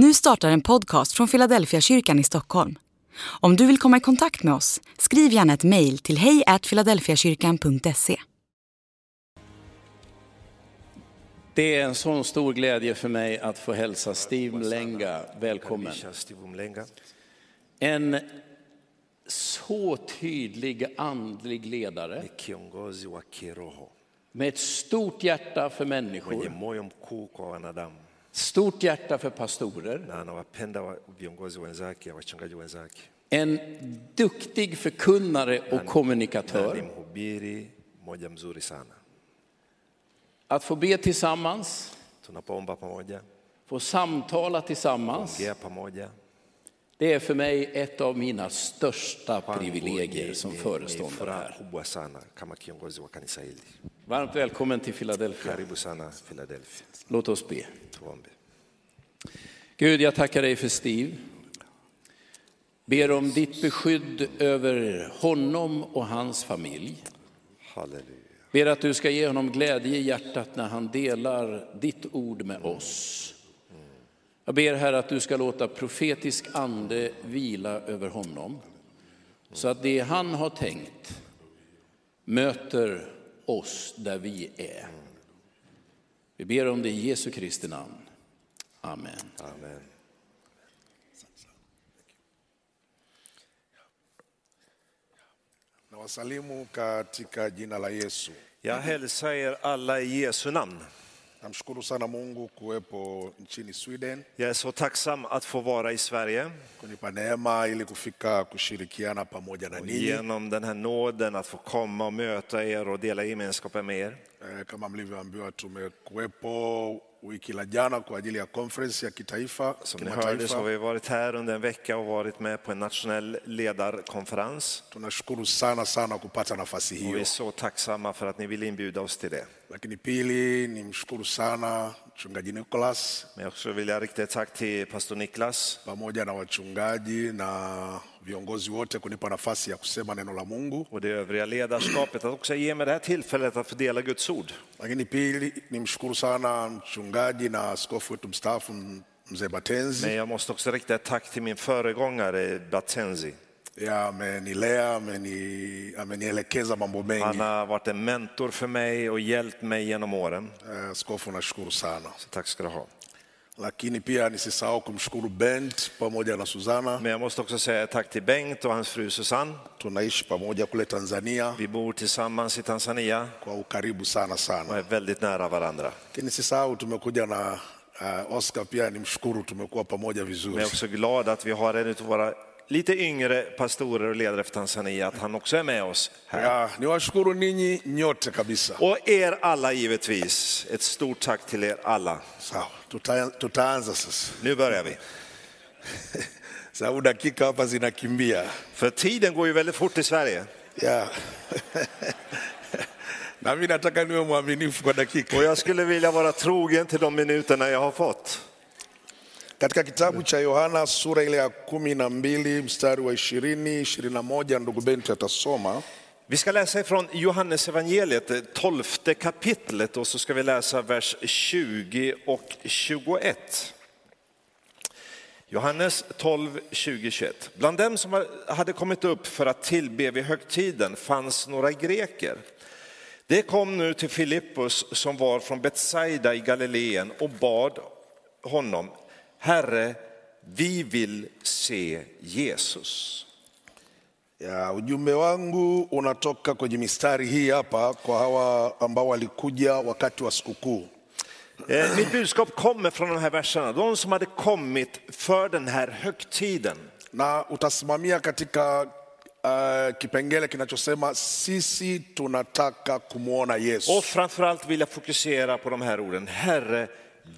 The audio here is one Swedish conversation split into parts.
Nu startar en podcast från Philadelphia kyrkan i Stockholm. Om du vill komma i kontakt med oss, skriv gärna ett mejl till hejfiladelfiakyrkan.se. Det är en sån stor glädje för mig att få hälsa Steve Mlenga välkommen. En så tydlig andlig ledare med ett stort hjärta för människor, stort hjärta för pastorer, na anawapenda wa- viongozi wenzake, wachungaji wenzake, en duktig förkunnare och ni kommunikatör. mhubiri mmoja mzuri sana. Att få be tillsammans, Tunapoomba pamoja, få samtala tillsammans, ongea pamoja, det är för mig ett av mina största privilegier som föreståndare här. Varmt välkommen till Philadelphia. Låt oss be. Gud, jag tackar dig för Steve. Ber om ditt beskydd över honom och hans familj. Ber att du ska ge honom glädje i hjärtat när han delar ditt ord med oss. Jag ber här att du ska låta profetisk ande vila över honom. Så att det han har tänkt möter oss där vi är. Vi ber om det i Jesu Kristi namn. Amen. Amen. Na wasalimu katika jina la Yesu. Jag hälsar er alla i Jesu namn. Namshukuru sana Mungu kuwepo nchini Sweden, Jag är så tacksam att få vara i Sverige kunipa neema ili kufika kushirikiana pamoja na ninyi. genom den här nåden att få komma och möta er och dela gemenskapen med er. Eh, Kama mlivyoambiwa, tumekuwepo wiki la jana kwa ajili ya conference ya kitaifa Som ni hörde så har vi varit här under en vecka och varit med på en nationell ledarkonferens. Tunashukuru sana sana kupata nafasi Och vi hiyo, är så tacksamma för att ni vill inbjuda oss till det. lakini pili nimshukuru sana mchungaji Nicholas Men jag vill jag rikta ett tack till pastor Niklas pamoja na wachungaji na viongozi wote kunipa nafasi ya kusema neno la Mungu. och det övriga ledarskapet att också ge mig det här tillfället att få dela Guds ord. Lakini pili nimshukuru sana mchungaji na askofu wetu mstaafu mzee Batenzi, Men jag måste också rikta ett tack till min föregångare Batenzi. Ya amenilea, ameni, amenielekeza mambo Han mengi. har varit en mentor för mig och hjälpt mig genom åren. Eh, Askofu, nashukuru sana. Så tack ska du ha. Lakini pia nisisahau kumshukuru Bent pamoja na Suzana, Men jag måste också säga tack till Bengt och hans fru Susanne. tunaishi pamoja kule Tanzania Vi bor tillsammans i Tanzania kwa ukaribu sana och sana. är väldigt nära varandra. Lakini nisisahau tumekuja na uh, Oscar pia nimshukuru, tumekuwa pamoja Men jag vizuri. är också glad att vi har en av våra lite yngre pastorer och ledare för Tanzania, att han också är med oss här. Ninyi nyote kabisa. Och er alla givetvis. Ett stort tack till er alla. Sawa, tuta, tutaanza sasa, Nu börjar vi. sababu dakika hapa zinakimbia. För tiden går ju väldigt fort i Sverige. Ya. na mimi nataka niwe mwaminifu kwa dakika. Och jag skulle vilja vara trogen till de minuterna jag har fått. Katika kitabu cha Yohana sura ile ya kumi na mbili mstari wa ishirini ishirini na moja ndugu Benti atasoma. Vi ska läsa ifrån Johannes evangeliet, det tolfte kapitlet och så ska vi läsa vers 20 och 21. Johannes 12, 20, 21. Bland dem som hade kommit upp för att tillbe vid högtiden fanns några greker. Det kom nu till Filippus som var från Betsaida i Galileen och bad honom, Herre, vi vill se Jesus. Ya, ujumbe wangu unatoka kwenye mistari hii hapa kwa hawa ambao walikuja wakati wa sikukuu. Eh, Mitt budskap kommer från de här verserna, de som hade kommit för den här högtiden. na utasimamia katika uh, kipengele kinachosema sisi tunataka kumwona Yesu. Och framförallt vill jag fokusera på de här orden, Herre,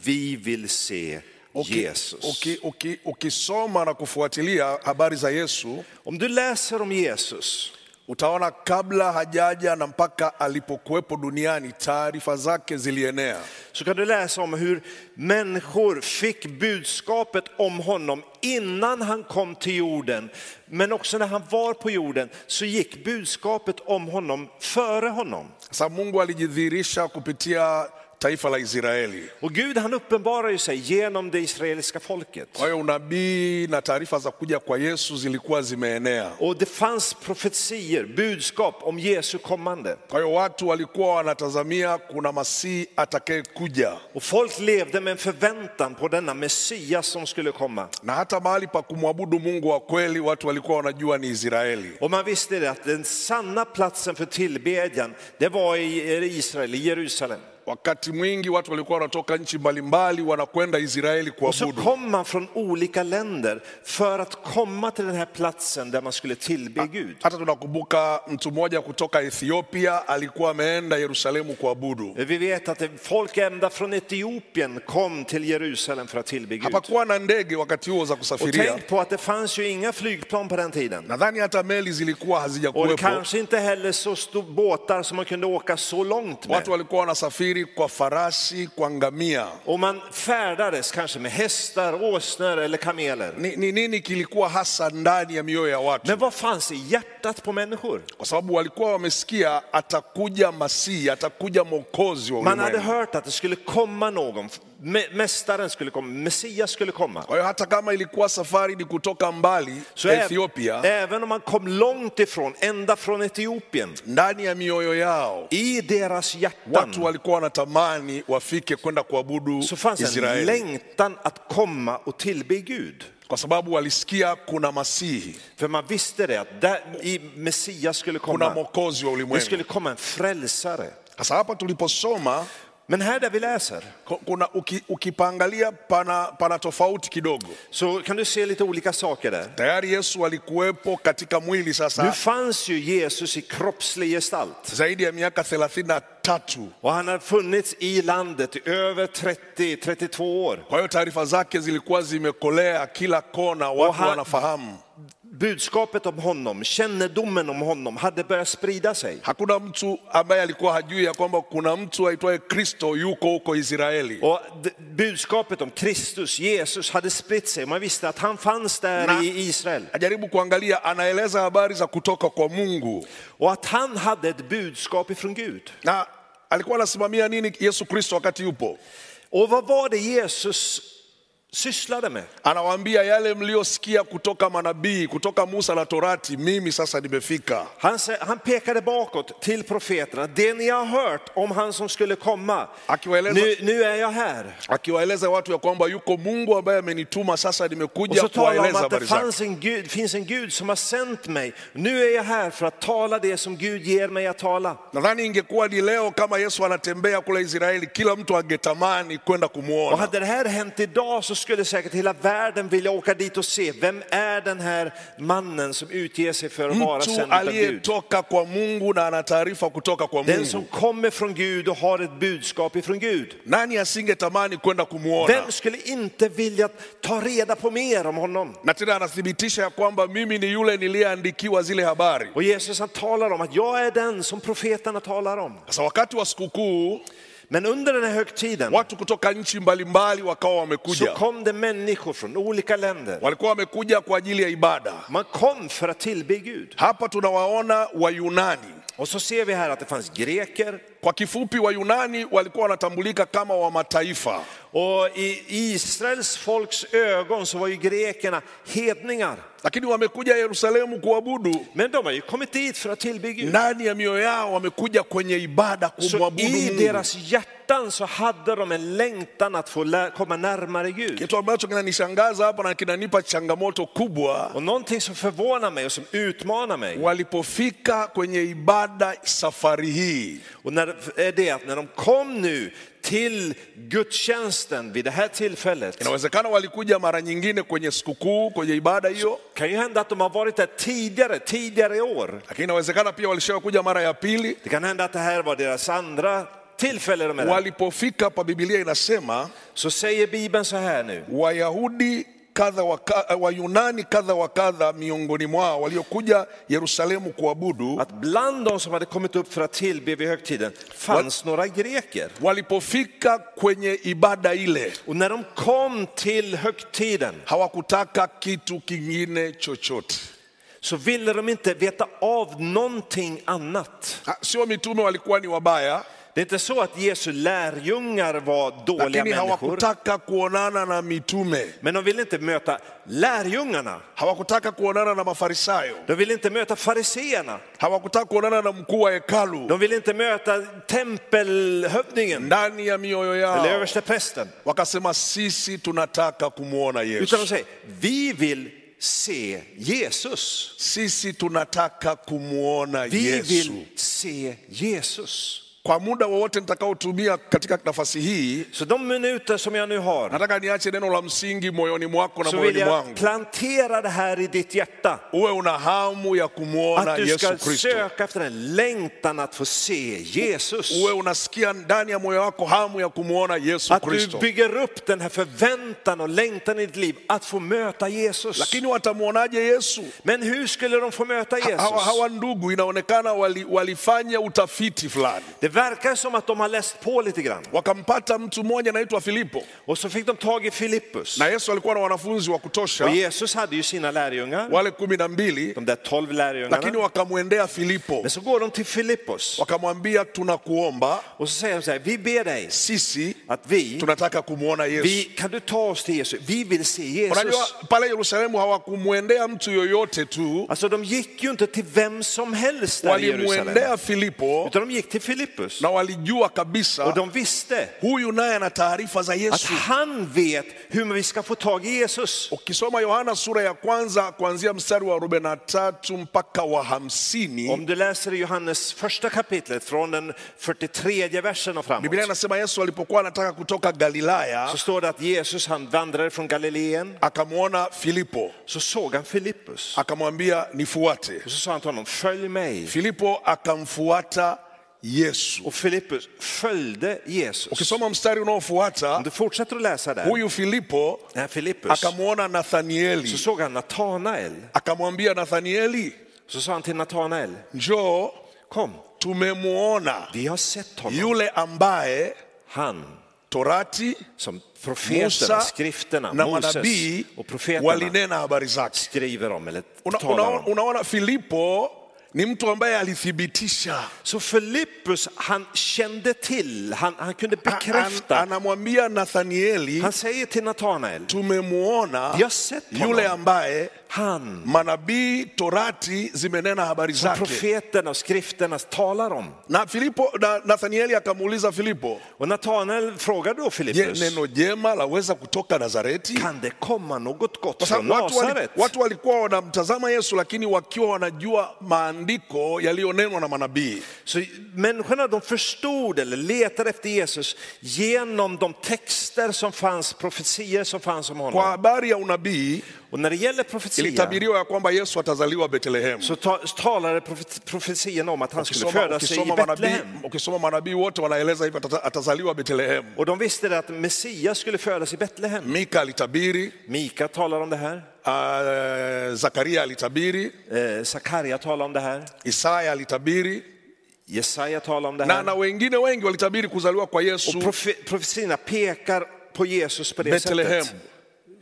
vi vill se Uki- Jesus. uki- uki- Ukisoma na kufuatilia habari za Yesu Om du läser om Jesus utaona kabla hajaja na mpaka alipokuwepo duniani taarifa zake zilienea. så kan du läsa om hur människor fick budskapet om honom innan han kom till jorden. Men också när han var på jorden så gick budskapet om honom före honom. Sasa Mungu alijidhihirisha kupitia taifa la Israeli. Och Gud han uppenbarar ju sig genom det israeliska folket. Kwa hiyo unabii na taarifa za kuja kwa Yesu zilikuwa zimeenea. Och det fanns profetier, budskap om Jesu kommande. Kwa hiyo watu walikuwa wanatazamia kuna masihi atakayekuja, Och folk levde med en förväntan på denna Messias som skulle komma. na hata mahali pa kumwabudu Mungu wa kweli watu walikuwa wanajua ni Israeli. Och man visste det att den sanna platsen för tillbedjan, det var i Israel, i Jerusalem. Wakati mwingi watu walikuwa wanatoka nchi mbalimbali wanakwenda Israeli Och så kuabudu. kom man från olika länder för att komma till den här platsen där man skulle tillbe Gud. Hata tunakumbuka mtu mmoja kutoka Ethiopia alikuwa ameenda Yerusalemu kuabudu. Vi vet att folk ända från Etiopien kom till Jerusalem för att tillbe Gud. Hapakuwa na ndege wakati huo za Och kusafiria. tänk på att det fanns ju inga flygplan på den tiden. Nadhani hata meli zilikuwa Och hazijakuwepo. kanske inte heller så stor båtar som man kunde åka så långt med. Watu walikuwa wanasafiri kwa farasi, kwa ngamia. Och man färdades kanske med hästar, åsnor eller kameler. Ni, ni nini kilikuwa hasa ndani ya mioyo ya watu? Men vad fanns i hjärtat på människor? Kwa sababu walikuwa wamesikia atakuja Masihi, atakuja mwokozi wa Man hade ulimwengu. hört att det skulle komma någon, mästaren skulle komma, Messias skulle komma. Kwa hiyo hata kama ilikuwa safari ni kutoka mbali ä- Ethiopia, även om man kom långt ifrån, ända från Etiopien, ndani ya mioyo yao i deras watu hjärtan walikuwa wanatamani wafike kwenda kuabudu så fanns en Israeli, längtan att komma och tillbe Gud. kwa sababu walisikia kuna Masihi, För man visste det att där, i Messias skulle kuna komma, mwokozi wa det ulimwengu. skulle komma en frälsare. Sasa hapa tuliposoma Men här där vi läser ku- kuna uki, ukipaangalia pana, pana tofauti kidogo. så kan du se lite olika saker där. Tayari Yesu alikuwepo katika mwili Nu sasa fanns ju Jesus i kroppslig gestalt. zaidi ya miaka thelathini na tatu. Och han har funnits i landet i över 30-32 år. Kwa hiyo taarifa zake zilikuwa zimekolea kila kona, watu wanafahamu. Budskapet om honom, kännedomen om honom hade börjat sprida sig. Hakuna mtu ambaye alikuwa hajui ya kwamba kuna mtu aitwaye Kristo yuko huko Israeli. Och budskapet om Kristus, Jesus, hade spritt sig. Man visste att han fanns där Na- i Israel. Ajaribu kuangalia, anaeleza habari za kutoka kwa Mungu Och att han hade ett budskap ifrån Gud. na alikuwa anasimamia nini Yesu Kristo wakati yupo? Och vad var det Jesus sysslade med? Anawaambia yale mliosikia kutoka manabii, kutoka Musa na Torati, mimi sasa nimefika. Han, han pekade bakåt till profeterna. Det ni har hört om han som skulle komma, Akiwaeleza, nu, nu är jag här. akiwaeleza watu ya kwamba yuko Mungu ambaye amenituma, sasa Och nimekuja kuwaeleza det habari zake. fanns en Gud, finns en Gud som har sänt mig. Nu är jag här för att tala det som Gud ger mig att tala. Nadhani ingekuwa ni leo kama Yesu anatembea kule Israeli, kila mtu angetamani kwenda Och kumwona. hade det här hänt idag så skulle säkert hela världen vilja åka dit och se. Vem är den här mannen som utger sig för att vara sänd av Gud? Den som kommer från Gud och har ett budskap ifrån Gud. Vem skulle inte vilja ta reda på mer om honom? Och Jesus han talar om att jag är den som profeterna talar om. Men under den här högtiden watu kutoka nchi mbalimbali wakawa så wamekuja, kom det människor från olika länder. walikuwa wamekuja kwa ajili ya ibada. Man kom för att tillbe Gud. Hapa tunawaona Wayunani. Och så ser vi här att det fanns greker Kwa kifupi, Wayunani walikuwa wanatambulika kama wa mataifa. Och i Israels folks ögon så var ju grekerna hedningar. lakini wamekuja Yerusalemu kuabudu. Men de har ju kommit dit för att tillbe Gud. Ndani ya mioyo yao wamekuja kwenye ibada Så kumwabudu i Mungu. deras hjärtan så hade de en längtan att få komma närmare Gud. Kitu ambacho kinanishangaza hapa na kinanipa changamoto kubwa, Och någonting som förvånar mig och som utmanar mig, walipofika kwenye ibada safari hii, och när, är det att när de kom nu till gudstjänsten vid det här tillfället, inawezekana walikuja mara nyingine kwenye sikukuu, kwenye ibada hiyo, kan ju hända att de har varit där tidigare, tidigare år. lakini inawezekana pia walishakuja mara ya pili. Det kan hända att det här var deras andra tillfälle de är där. Walipofika pa, Biblia inasema Så säger Bibeln så här nu. Wayahudi kadha wa ka- Wayunani kadha wa kadha miongoni mwao waliokuja Yerusalemu kuabudu, Att bland de som hade kommit upp för att tillbe vid högtiden fanns några greker. walipofika kwenye ibada ile Och när de kom till högtiden hawakutaka kitu kingine chochote. så ville de inte veta av någonting annat. Ah, Sio mitume walikuwa ni wabaya, Det är inte så att Jesu lärjungar var dåliga lakini människor. hawakutaka kuonana na mitume, Men de ville inte möta lärjungarna. hawakutaka kuonana na mafarisayo, De ville inte möta fariseerna. hawakutaka kuonana na mkuu wa hekalu. De ville inte möta tempelhövdingen Ndani ya mioyo eller yao översteprästen. wakasema, sisi tunataka kumwona Yesu, Utan de säger, vi vill se Jesus. sisi tunataka kumwona Vi Yesu. vill se Jesus. Kwa muda wowote nitakaotumia katika nafasi hii, Så de minuter som jag nu har nataka niache neno la msingi moyoni mwako na så vill moyoni jag mwangu, plantera det här i ditt hjärta. uwe una hamu ya kumwona Att du Yesu ska Kristo, söka efter en längtan att få se Jesus. uwe unasikia ndani ya moyo wako hamu ya kumwona Yesu Att du Kristo. bygger upp den här förväntan och längtan i ditt liv att få möta Jesus. Lakini watamwonaje Yesu? Men hur skulle de få möta Hawa, Jesus? hawa ndugu inaonekana wali, walifanya utafiti fulani, Det verkar som att de har läst på lite grann. wakampata mtu mmoja anaitwa Filipo, Och så fick de tag i Filippus. na Yesu alikuwa na wanafunzi wa Och kutosha, Jesus hade ju sina lärjungar, wale kumi na mbili, de där tolv lakini lärjungarna. wakamwendea Filipo Men så går de till Filippus wakamwambia, tunakuomba och så säger de så här, vi ber dig sisi att vi, tunataka kumwona vi Yesu. kan du ta oss till Jesus? Vi vill se Unajua Jesus. pale Yerusalemu hawakumwendea mtu yoyote tu, Alltså de gick ju inte till vem som helst där i Jerusalem. walimwendea Filipo Utan de gick till Filippus. Na walijua Och de visste huyu naye ana taarifa za att han vet hur vi ska få tag i Jesus. Ukisoma Yohana sura ya kwanza kuanzia mstari wa 43 mpaka wa hamsini Om du läser Johannes första kapitlet från den 43 versen och framåt. Biblia inasema Yesu alipokuwa anataka kutoka Galilaya Så står det att Jesus han vandrade från Galileen. akamwona Filipo Så såg han Filippus. akamwambia nifuate. Och så sa han till honom, följ mig. Filipo akamfuata Yesu. Och Filippus följde Jesus. Ukisoma mstari unaofuata Om du fortsätter att läsa där. huyu Filipo akamwona Så Nathanieli såg han Natanael. akamwambia Nathanieli, Så sa han till Natanael, njoo, kom, tumemwona vi har sett honom. yule ambaye Han Torati, som profeterna, Musa skrifterna, na Moses manabii och profeterna walinena habari zake. skriver om eller talar om. unaona Filipo ni mtu ambaye alithibitisha Så Filippus, han kände till, han, han kunde A- an, bekräfta. anamwambia Nathanieli, Han säger till Natanael, tumemwona yule ambaye han manabii Torati zimenena habari zake. profeterna och skrifterna talar om. Na Filipo, na, Nathanieli akamuuliza Filipo, Och Natanael frågar då Filippus, neno jema laweza kutoka Nazareti? kan det komma något gott Kwa från Nasaret? watu walikuwa wanamtazama Yesu lakini wakiwa wanajua maandiko yaliyonenwa na manabii. Så människorna de förstod eller letade efter Jesus genom de texter som fanns, profetier som fanns om Kwa honom. habari ya unabii Och när det gäller profetia ilitabiriwa ya kwamba Yesu atazaliwa Betlehem. så ta, talade profet, profetian om att han skulle födas i Betlehem. ukisoma manabii wote wanaeleza hivyo, atata- atazaliwa Betlehem. Och de visste att Messias skulle födas i Betlehem. Mika alitabiri, Mika talar om det här, uh, Zakaria alitabiri, eh, Sakaria talar om det här, Isaya alitabiri Jesaja talar om det na, här. na wengine wengi walitabiri kuzaliwa kwa Och Yesu profe, profetierna pekar på Jesus på det Betlehem. sättet.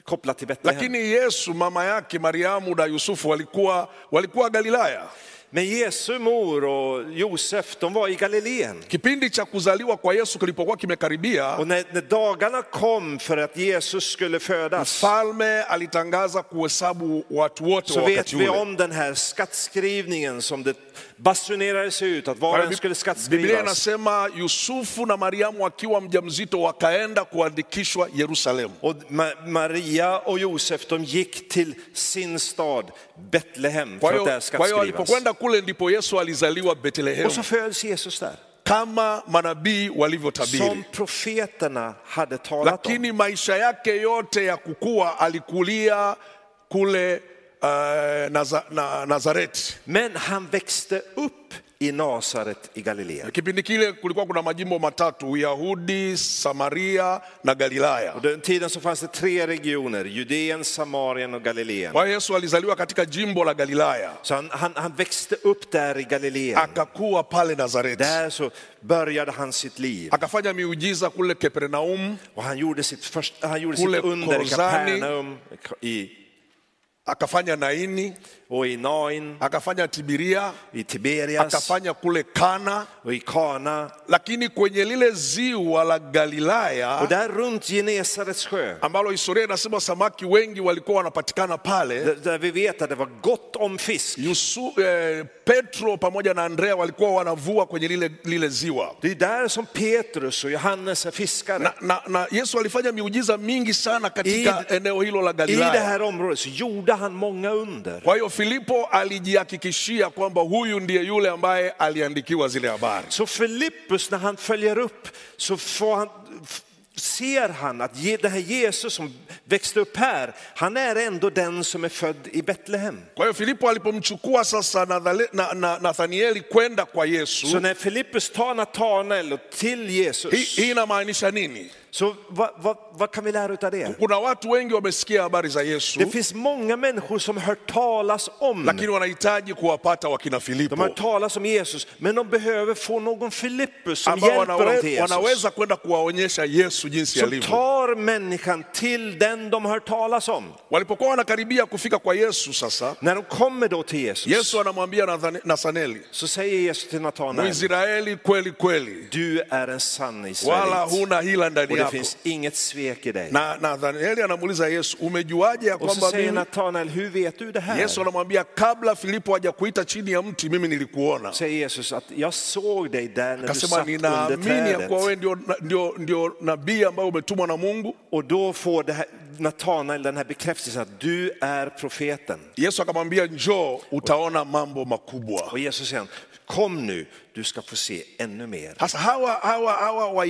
Kopplat till Betlehem. lakini Yesu mama yake Mariamu na Yusufu walikuwa, walikuwa Galilaya. Men Jesu mor och Josef, de var i Galileen. Kipindi cha kuzaliwa kwa Yesu kilipokuwa kimekaribia, Och när, när dagarna kom för att Jesus skulle födas mfalme alitangaza kuhesabu watu wote så vet vi om den här skattskrivningen som det basunerades ut att var och en skulle Biblia skattskrivas. inasema Yusufu na Mariamu akiwa mjamzito wakaenda kuandikishwa Yerusalemu. Och Ma Maria och Josef de gick till sin stad Betlehem för att där kwa hiyo skattskrivas. alipokwenda kule ndipo Yesu alizaliwa Betlehem Och så föds Jesus där. kama manabii walivyotabiri. Som profeterna hade talat om. lakini maisha yake yote ya kukua alikulia kule Nazareti. Men han växte upp i Nasaret i Galileen. Kipindi kile kulikuwa kuna majimbo matatu, Uyahudi, Samaria na Galilaya. Och den tiden så fanns det tre regioner, Judeen, Samarien och Galileen. Kwa Yesu alizaliwa katika jimbo la Galilaya, Så han, han, han växte upp där i Galileen. akakuwa pale Nazareti, Där så började han sitt liv. akafanya miujiza kule Kapernaum, Och han gjorde sitt, först, han gjorde sitt under i. Kapernaum. I, akafanya Naini, Oinoin, akafanya Tiberia, i Tiberias akafanya kule Kana, Kana. lakini kwenye lile ziwa la Galilaya Och där runt Genesarets sjö, ambalo historia inasema samaki wengi walikuwa wanapatikana pale. där, vi vet att det var gott om fisk. Yusu, eh, Petro pamoja na Andrea walikuwa wanavua kwenye lile, lile ziwa Det är där som Petrus och Johannes är fiskare. na, na, na Yesu alifanya miujiza mingi sana katika I- eneo hilo la I det Galilaya. här området så gjorde han många under. Kwa hiyo Filipo alijihakikishia kwamba huyu ndiye yule ambaye aliandikiwa zile habari. Så Filippus när han följer upp så får han, ser han att det här Jesus som växte upp här, han är ändå den som är född i Betlehem. Kwa hiyo Filipo alipomchukua sasa Nathanieli kwenda kwa Så Yesu, när Filippus tar Natanael till Jesus, hii inamaanisha nini? Så vad, vad, vad kan vi lära av det? Kuna watu wengi wamesikia habari za Yesu, Det finns många människor som hört talas om, lakini wanahitaji kuwapata wakina de Filipo har hört talas om Jesus, men de behöver få någon Filippus som ambao hjälper dem till Jesus. wanaweza kwenda kuwaonyesha Yesu jinsi Som alivyo. tar människan till den de har hört talas om. Walipokuwa wanakaribia kufika kwa Yesu sasa, När de kommer då till Jesus, Yesu anamwambia Nathanaeli, så säger Jesus till Natanael, Mwisraeli kweli kweli, du är en sann wala israelit huna hila ndani det yako. finns inget svek i dig. Na Nathanaeli anamuuliza Yesu, umejuaje ya kwamba mimi Natanael, hur vet du det här? Yesu anamwambia kabla Filipo hajakuita chini ya mti mimi nilikuona. Säger Jesus att jag såg dig där när du satt under ninaamini ya kuwa trädet. wewe ndio, ndio, ndio nabii ambaye umetumwa na Mungu. Och då får det här, Natanael den här bekräftelsen att du är profeten. Yesu akamwambia njoo, utaona mambo makubwa. Och Jesus säger, kom nu, du ska få se ännu mer. Sasa hawa, hawa, hawa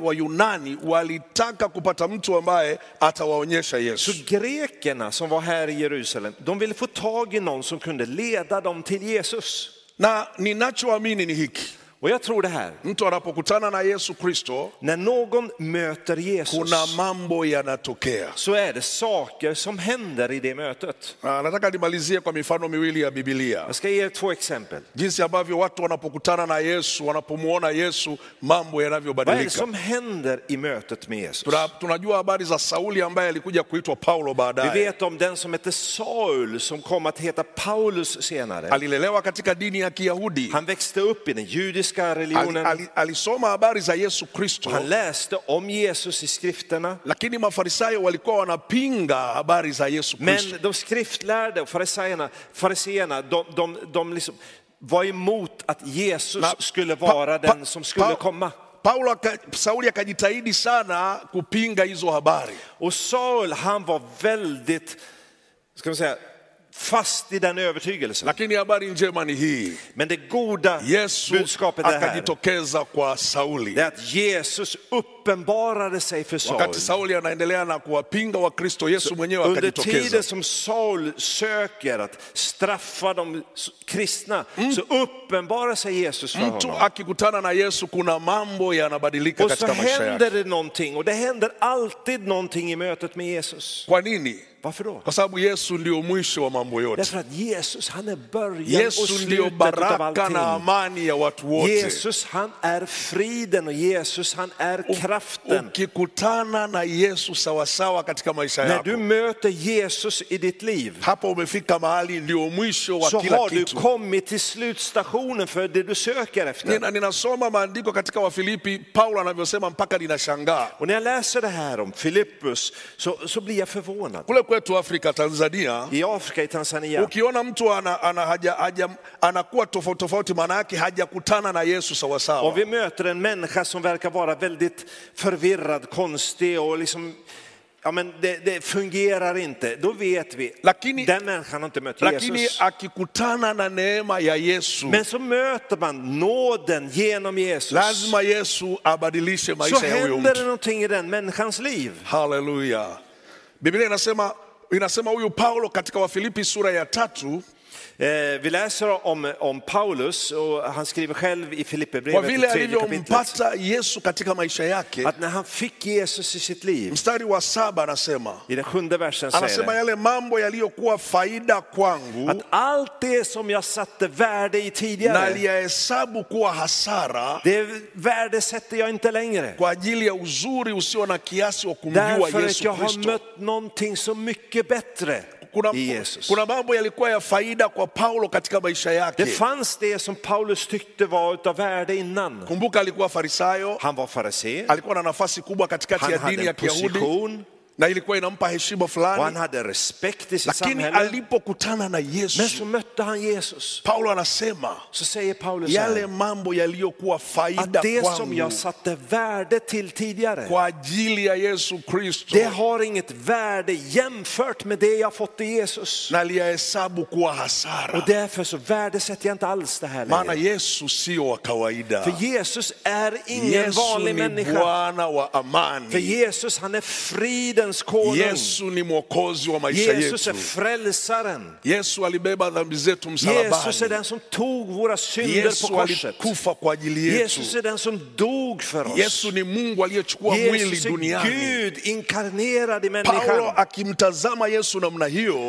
Wayunani wa, wa walitaka kupata mtu ambaye atawaonyesha Yesu. Så grekerna som var här i Jerusalem, de ville få tag i någon som kunde leda dem till Jesus. Na ninachoamini ni hiki, Och jag tror det här, mtu anapokutana na Yesu Kristo när någon möter Jesus kuna mambo yanatokea. så är det saker som händer i det mötet. Ah, Nataka nimalizie kwa mifano miwili ya Biblia, Jag ska ge er två exempel. jinsi ambavyo watu wanapokutana na Yesu, wanapomwona Yesu, mambo Vad är det yanavyobadilika. som händer i mötet med Jesus? Tuna- Tunajua habari za Sauli ambaye alikuja kuitwa Paulo Vi baadaye. vet om den som hette Saul som kom att heta Paulus senare. Alilelewa katika dini ya Kiyahudi. Han växte upp i den judiska Al, religionen. al, alisoma habari za Yesu Kristo, Han läste om Jesus i skrifterna. lakini Mafarisayo walikuwa wanapinga habari za Yesu Kristo. Men de skriftlärde och fariseerna, fariseerna de, de, de liksom var emot att Jesus Na- skulle vara pa- den som skulle Pa- komma. Paulo Sauli akajitahidi sana kupinga hizo habari, Och Saul han var väldigt, ska man säga, fast i den övertygelsen. lakini habari njema ni hii, Men det goda Yesu budskapet är här. akajitokeza kwa Sauli. Det är att Jesus uppenbarade sig för Saul. Wakati Sauli anaendelea na kuwapinga Wakristo, Yesu mwenyewe Under tiden som Saul söker att straffa de kristna så uppenbarar sig Jesus för Mtu honom. akikutana na Yesu kuna mambo yanabadilika Och så händer det någonting och det händer alltid någonting i mötet med Jesus. Kwa nini? Varför då? Kwa sababu Yesu ndio mwisho wa mambo yote. Därför att Jesus han är början och Yesu ndio slutet baraka na amani ya watu wote. Jesus han är friden och Jesus han är kraften. Ukikutana na Yesu sawasawa katika maisha När yako, du möter Jesus i ditt liv hapo umefika mahali ndio mwisho wa så kila har du kitu. kommit till slutstationen för det du söker efter. Nina, ninasoma maandiko katika Wafilipi, Paulo anavyosema mpaka ninashangaa. Och när jag läser det här om Filippus så, så blir jag förvånad. Kule kwetu Afrika, Tanzania, I Afrika, i Tanzania, ukiona mtu ana, ana, haja, haja, anakuwa tofauti tofauti, maana yake hajakutana na Yesu om sawasawa. vi möter en människa som verkar vara väldigt förvirrad, konstig och liksom, ja men det, det fungerar inte, då vet vi, Lakini- den människan har inte mött Lakini Jesus. akikutana na neema ya Yesu, Men så möter man nåden genom Jesus. lazima Yesu abadilishe Så maisha ya huyo händer det mtu. någonting i den människans liv. Haleluya! Biblia inasema inasema huyu Paulo katika Wafilipi sura ya tatu, vi läser om, om Paulus och han skriver själv i Filipperbrevet tredje kapitlet. Yesu katika maisha yake, Att när han fick Jesus i sitt liv, mstari wa saba anasema i den sjunde versen anasema yale mambo yaliyokuwa faida kwangu att allt det som jag satte värde i tidigare, kuwa hasara det värdesätter jag inte längre. kwa ajili ya uzuri usio na kiasi wa kumjua Därför att Yesu jag har mött någonting så mycket bättre. Kuna, i Jesus. kuna mambo yalikuwa ya faida kwa Paulo katika maisha yake. Det fanns det som Paulus tyckte var utav värde innan. Kumbuka alikuwa farisayo, Han var farisé, alikuwa na nafasi kubwa katikati ya dini ya Kiyahudi na ilikuwa inampa heshima och han fulani, hade respekt i sitt lakini samhälle. alipokutana na Men Yesu, så mötte han Jesus. Paulo anasema Så säger Paulus yale mambo yaliyokuwa faida att det som jag satte värde till tidigare, kwa ajili ya Yesu Kristo det har inget värde jämfört med det jag fått i Jesus. naliyahesabu kuwa hasara, Och därför så värdesätter jag inte alls det här maana längre. Yesu sio wa kawaida. För Jesus är ingen Yesu vanlig ni människa. Bwana wa För amani. Jesus han är fridens konung. Yesu ni mwokozi wa maisha Jesus är frälsaren. Yesu alibeba dhambi zetu Jesus är den som tog våra synder på korset. alikufa kwa ajili yetu. Jesus är den som dog för oss. Yesu ni Mungu aliyechukua mwili Jesus är duniani. Gud inkarnerad i Paulo människan. akimtazama Yesu namna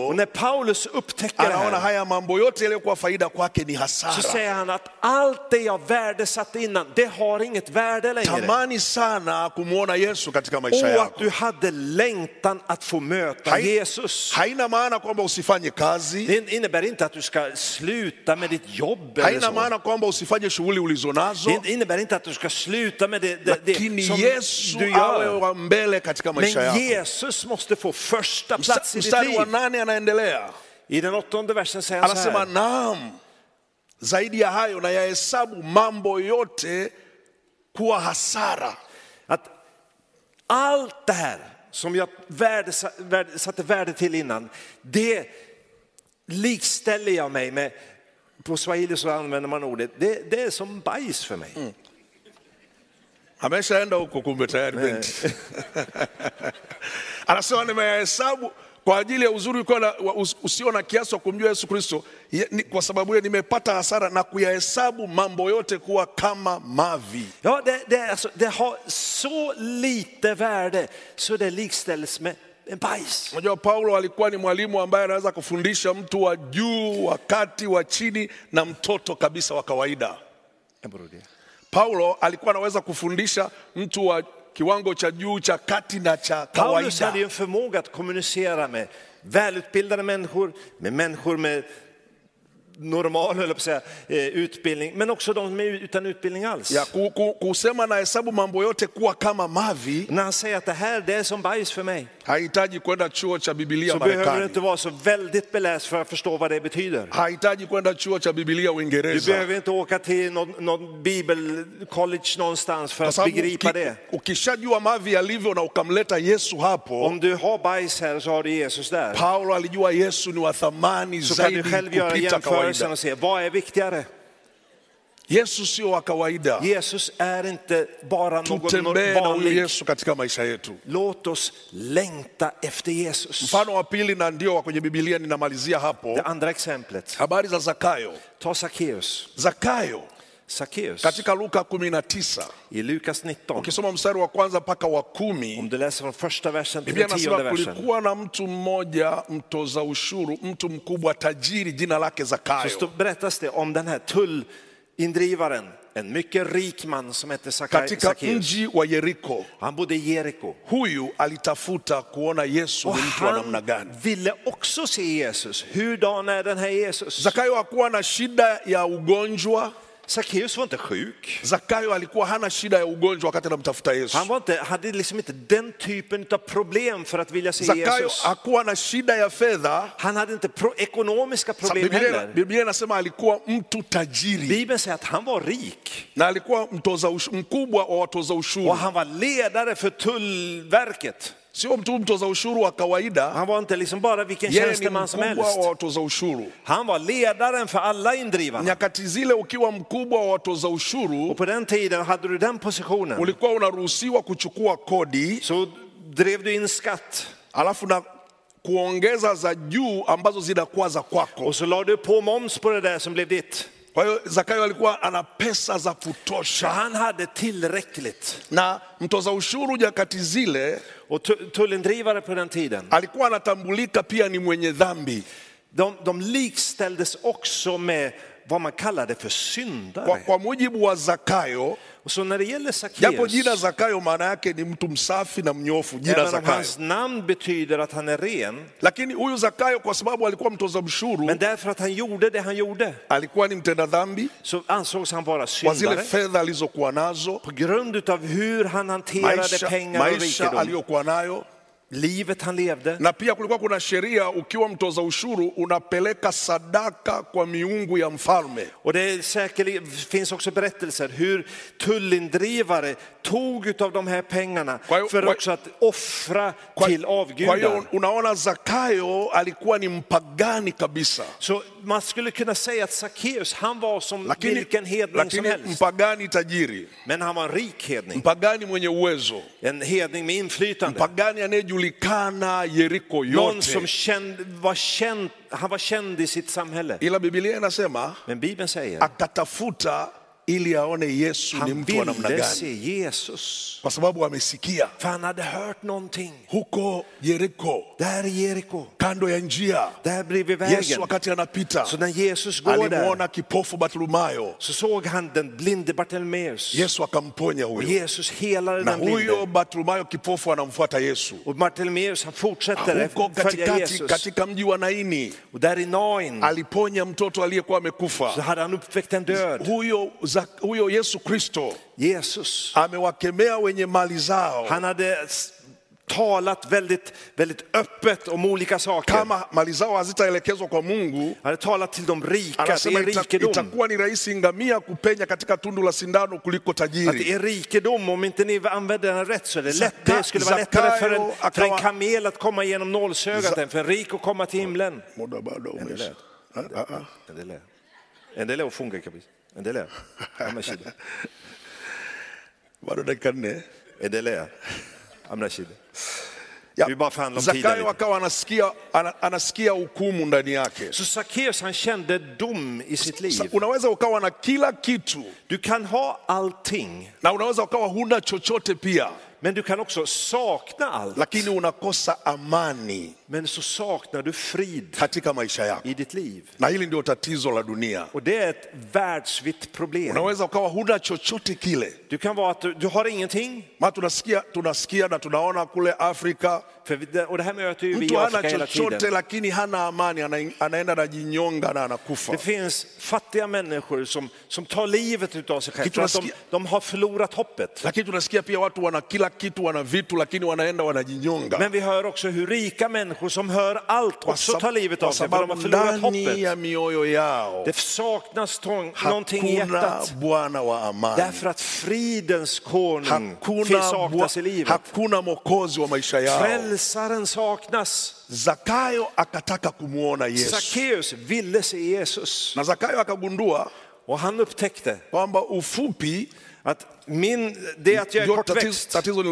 Och när Paulus upptäcker det anaona här haya mambo yote yaliyokuwa faida kwake ni så säger han att allt det jag värdesatte innan, det har inget värde längre. Tamani sana kumwona Yesu katika maisha Och att du hade längtan att få möta Hai- Jesus. Haina maana kwamba usifanye kazi, Det innebär inte att du ska sluta med ditt jobb haina maana kwamba usifanye shughuli ulizonazo, Det innebär inte att du ska sluta med det, det, det som Yesu du awe gör. wa mbele katika maisha Men yako. Jesus måste få första Msta- plats i ditt wa liv. nane anaendelea, I den åttonde versen säger han så här. naam, zaidi ya hayo na yahesabu mambo yote kuwa hasara Att allt det här som jag satte värde till innan, det likställer jag mig med, på swahili så använder man ordet, det, det är som bajs för mig. ameshaenda huko kumbe tayari benki. Anasema nimehesabu kwa ajili ya uzuri usio na kiasi wa kumjua Yesu Kristo, kwa sababu hiyo nimepata hasara na kuyahesabu mambo yote kuwa kama mavi. Ja, det, det, alltså, det har så lite värde så det likställs med en bajs. Unajua Paulo alikuwa ni mwalimu ambaye anaweza kufundisha mtu wa juu, wa kati, wa chini na mtoto kabisa wa kawaida. Paulo alikuwa anaweza kufundisha mtu wa kiwango cha juu, cha kati na cha Paulus kawaida. hade ju en förmåga att kommunicera med välutbildade människor, med människor med normal eller på att säga, eh, utbildning, men också de som är utan utbildning alls. ku, kusema na hesabu mambo yote kuwa kama mavi När han säger att det här det är som bajs för mig, hahitaji kwenda chuo cha bibilia så behöver du Marekani, inte vara så väldigt beläst för att förstå vad det betyder. hahitaji kwenda chuo cha bibilia Du Uingereza. behöver inte åka till någon, någon bibelcollege någonstans för att sababu begripa uki- det. ukishajua mavi yalivyo na ukamleta Yesu hapo, Om du har bajs här så har du Jesus där. Paulo alijua Yesu ni wa thamani du zaidi kupita jämförelsen kawaida. och se vad är viktigare. Yesu sio wa kawaida. Jesus är inte bara någon Tutembee vanlig. Yesu katika maisha yetu. Låt oss längta efter Jesus. Mfano wa pili na ndio wa kwenye Biblia, ninamalizia hapo, Det andra exemplet, habari za Zakayo. ta Sackeus. Zakayo Sackeus katika Luka 19 i Lukas 19. ukisoma mstari wa kwanza mpaka wa Om kumi du läser från första versen till tionde versen. kulikuwa na mtu mmoja mtoza ushuru, mtu mkubwa tajiri, jina lake Så Zakayo. stå, berättas det om den här tullindrivaren, en mycket rik man som hette Zacka- katika mji wa Yeriko. Han bodde i Jeriko. Huyu alitafuta kuona Yesu ni mtu wa namna gani. ville också se Jesus. Hurdan är den här Jesus? Zakayo hakuwa na shida ya ugonjwa. Sackeus var inte sjuk. Zakayo alikuwa hana shida ya ugonjwa wakati anamtafuta Yesu. Han var inte, hade liksom inte den typen av problem för att vilja se Zakayo Jesus. hakuwa na shida ya fedha. Han hade inte pro, ekonomiska problem Biblia, heller. Biblia inasema alikuwa mtu tajiri Bibeln säger att han var rik na alikuwa mtoza mkubwa wa watoza ushuru, och han var ledare för tullverket. Sio mtu mtoza ushuru wa kawaida. Han var inte liksom bara vilken tjänsteman som helst. wa watoza ushuru. Han var ledaren för alla indrivarna. Nyakati zile ukiwa mkubwa wa watoza ushuru Och på den tiden hade du den positionen ulikuwa unaruhusiwa kuchukua kodi så drev du in skatt alafu na kuongeza za juu ambazo zinakuwa za kwako. och så la du på moms på det där som blev ditt. Kwa hiyo Zakayo alikuwa ana pesa za Så kutosha, han hade tillräckligt. na mtoza ushuru nyakati zile Och tu- tullindrivare på den tiden, alikuwa anatambulika pia ni mwenye dhambi. de, de likställdes också med vad man kallade för Kwa, syndare. kwa mujibu wa Zakayo, så när det gäller japo jina Sackeus, Zakayo maana yake ni mtu msafi na mnyofu, jina även om Zakayo. hans namn betyder att han är ren, Lakini huyu Zakayo kwa sababu alikuwa mtoza ushuru, men därför att han gjorde det han gjorde, alikuwa ni mtenda dhambi så ansågs han vara kwa zile syndare. fedha alizokuwa nazo, På grund av hur han hanterade maisha, pengar och maisha rikedom, aliyokuwa nayo livet han levde. na pia kulikuwa kuna sheria, ukiwa mtoza ushuru unapeleka sadaka kwa miungu ya mfalme. Och det säkerligen, finns också berättelser hur tullindrivare tog utav de här pengarna Kwa för kwa- också att offra Kwa, till kwa hiyo avgudar. unaona Zakayo alikuwa ni mpagani kabisa, Så man skulle kunna säga att Sackeus, han var som lakini, vilken hedning som lakini helst. mpagani tajiri, Men han var en rik hedning, mpagani mwenye uwezo, en hedning med inflytande. mpagani anayejulikana Yeriko Någon som yote. känd, var känd, han var känd i sitt samhälle. Ila Biblia inasema Men Bibeln säger, akatafuta ili aone Yesu ni mtu wa namna gani, kwa sababu amesikia han hade hört någonting. huko Yeriko, Där Jeriko, kando ya njia, där bredvid Yesu vägen. wakati anapita Så när Jesus går där alimuona kipofu Bartimayo, så såg han den blinde Bartimeus. Yesu akamponya huyo, Jesus helade na den huyo blinde. Bartimayo kipofu anamfuata Yesu Och Bartimeus han fortsätter huko katikati, Jesus. katika mji wa Naini Och där i Nain aliponya mtoto aliyekuwa så amekufa. hade han uppväckt en död. Huyo, huyo Yesu Kristo Jesus, amewakemea wenye mali zao han hade talat väldigt, väldigt öppet om olika saker. kama mali zao hazitaelekezwa kwa Mungu. Han hade talat till de rika, att Anasema ita, rikedom. itakuwa ni rahisi ngamia kupenya katika tundu la sindano kuliko Att tajiri. är rikedom, om inte ni använder den rätt så är det lätt. Det skulle vara lättare för en, för en kamel att komma genom nålsögat än för en rik att komma till himlen. Ah, ah, ah. Endelea. Endelea ufunge kabisa. Endelea. Hamna shida. Bado dakika nne. Endelea. Hamna shida. Ja. Vi bara förhandlar om Zakayo akawa anasikia, anasikia hukumu ndani yake. Så Sackeus han kände dom i sitt liv. Unaweza ukawa na kila kitu Du kan ha allting, na unaweza ukawa huna chochote pia, men du kan också sakna allt. lakini unakosa amani Men så saknar du frid katika maisha yako, i ditt liv. na hili ndio tatizo la dunia. Och det är ett världsvitt problem. Unaweza ukawa huna chochote kile. Du kan vara att du, du har ingenting. Maana tunasikia, tunasikia na tunaona kule Afrika För och det här möter ju vi mtu hana chochote lakini hana amani, ana, anaenda na jinyonga na anakufa. Det finns fattiga människor som, som tar livet av sig själva de, de har förlorat hoppet. Lakini tunasikia pia watu wana kila kitu, wana vitu, lakini wanaenda wanajinyonga Men vi hör också hur rika människor som hör allt också tar livet av sig för de har förlorat hoppet. ya mioyo yao Det saknas tång, någonting i hakuna hjärtat. Bwana wa amani, Därför att fridens konung hakuna, saknas i bwa- livet. hakuna mwokozi wa maisha yao. Frälsaren saknas. Zakayo akataka kumwona Yesu, Sackeus ville se Jesus na Zakayo akagundua och han upptäckte kwamba ufupi att min, det att jag är kortväxt, tatizo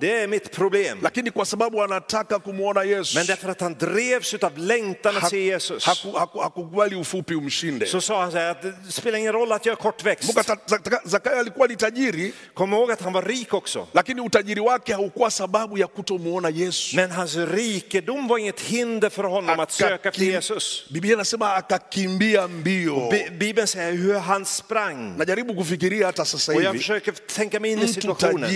det är mitt problem. lakini kwa sababu anataka kumwona Yesu Men därför att han drevs av längtan att se Jesus haku- haku- hakukubali ufupi umshinde. så sa han så här att det spelar ingen roll att jag är kortväxt. Kumbuka ta- Zaka- Zakayo alikuwa ni tajiri, Kom ihåg att han var rik också. lakini utajiri wake haukuwa sababu ya kutomwona Yesu. Men hans rikedom var inget hinder för honom att söka efter Jesus. Biblia inasema akakimbia mbio. Bi- Bibeln säger hur han sprang. Najaribu kufikiria hata sasa Och jag försöker tänka mig in i situationen.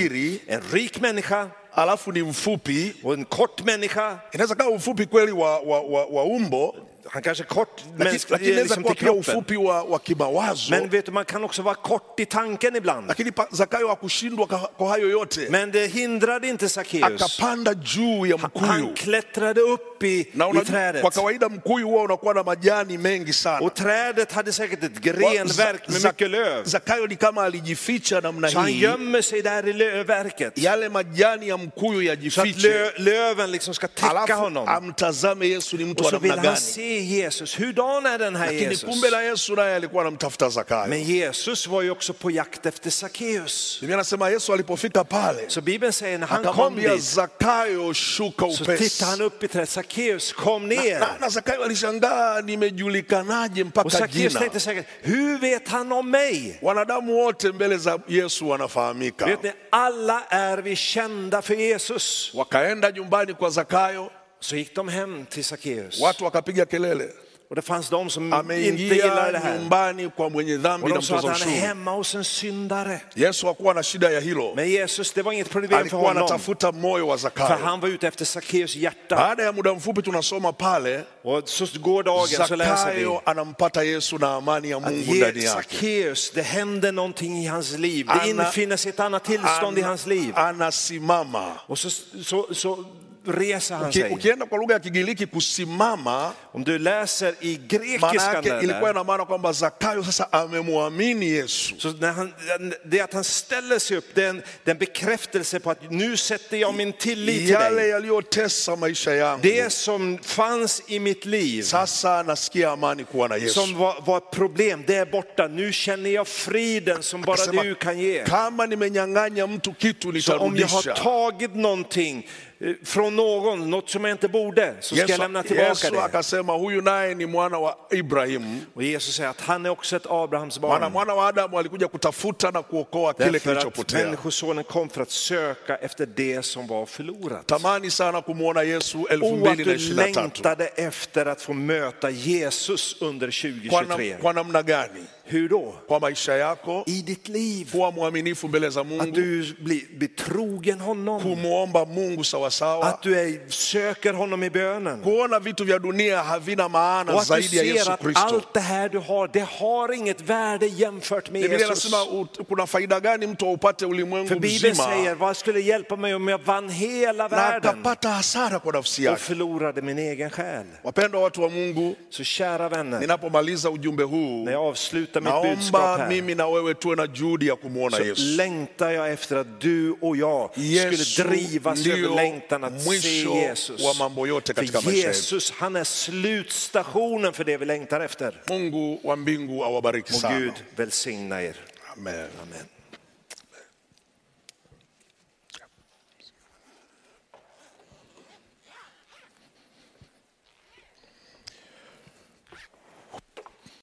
En rik människa alafu ni mfupi, och en kort människa. inaweza kawa ufupi kweli wa, wa, wa, wa umbo, Han kanske är kort mänsk- lakini inaweza liksom kuwa pia ufupi wa, wa kimawazo. Men vet du, man kan också vara kort i tanken ibland. Lakini pa- Zakayo hakushindwa ka- kwa hayo yote, Men det hindrade inte Sackeus. akapanda juu ya mkuyu. Han klättrade upp i, Na i trädet. kwa kawaida mkuyu huwa unakuwa na majani mengi sana. Och trädet hade säkert ett grenverk med mycket löv. Zakayo ni kama alijificha namna Så han hii, gömmer sig där i lövverket. yale majani ya mkuyu Så att yajifiche, lö, löven liksom ska täcka alafu honom. amtazame Yesu ni mtu Och wa så vill namna han gani. se Jesus. Hurdan är den här Lakini Jesus? kumbe na Yesu naye alikuwa anamtafuta Zakayo. Men Jesus var ju också på jakt efter Sackeus. Biblia anasema Yesu alipofika pale Så Bibeln säger när han kom dit Zakayo, shuka så upesi. tittade han upp i trädet. Sackeus kom ner. Na, na Zakayo alishangaa, nimejulikanaje Och mpaka Sackeus tänkte säkert, hur vet han om mig? Wanadamu wote mbele za Yesu wanafahamika. Vet ni, alla är vi kända för Jesus. Wakaenda nyumbani kwa Zakayo, Så gick de hem till Sackeus. watu wakapiga kelele, Och det fanns de som inte gillade det här. nyumbani kwa mwenye dhambi Och na mtoza ushuru. hemma hos en syndare. Yesu hakuwa na shida ya hilo, Men Jesus, det var inget problem för alikuwa honom. anatafuta moyo wa För han var ute efter Sackeus hjärta. Baada ya muda mfupi tunasoma pale, Och så går dagen så läser vi anampata Yesu na amani ya Mungu ndani yake. Sackeus, det händer någonting i hans liv. Det infinner sig ett annat tillstånd i hans liv. anasimama. Och så, så, så reser han sig. Ukienda kwa lugha ya Kigiriki kusimama, Om du läser i maana grekiskan yake ilikuwa ina maana kwamba Zakayo sasa amemwamini Yesu. så när han, det att han ställer sig upp, det är en, det är en bekräftelse på att nu sätter jag min tillit till Yale dig. yaliyotesa maisha yangu, Det som fanns i mitt liv, sasa nasikia amani kuwa na Yesu. som var, var ett problem, det är borta. Nu känner jag friden som bara du kan ge. kama nimenyang'anya mtu kitu Så om jag har nitarudisha. tagit någonting från någon, något som jag inte borde, så ska jag lämna Yesu, tillbaka Yesu det. akasema huyu naye ni mwana wa Ibrahimu, Och Jesus säger att han är också ett Abrahams maana barn. mwana wa Adamu alikuja kutafuta na kuokoa kile Därför att kilichopotea. Människosonen kom för att söka efter det som var förlorat. Tamani sana kumwona Yesu Och att du 2023 längtade efter att få möta Jesus under kwa, nam, 2023. kwa namna gani? Hur då? Kwa maisha yako, I ditt liv. kuwa mwaminifu mbele za Att Mungu, du blir, blir trogen honom. kumwomba Mungu sawasawa, Att du är, söker honom i bönen. kuona vitu vya dunia havina maana Och att zaidi ya ser Yesu att Kristo. allt det här du har, det har inget värde jämfört med Biblia Jesus. inasema ut- kuna faida gani mtu aupate ulimwengu För Bibeln mzima säger, vad skulle hjälpa mig om jag vann hela na världen akapata hasara kwa nafsi och yake? förlorade min egen själ? Wapendwa watu wa Mungu, Så kära vänner, ninapomaliza ujumbe huu, när jag avslutar mitt naomba budskap här, mimi na wewe tuwe na juhudi ya kumwona så Yesu. längtar jag efter att du och jag Yesu skulle drivas över längtan att se Jesus. wa mambo yote katika För. Jesus, han är slutstationen för det vi längtar efter. Mungu wa mbingu awabariki sana. Gud välsigna er. Amen. Amen.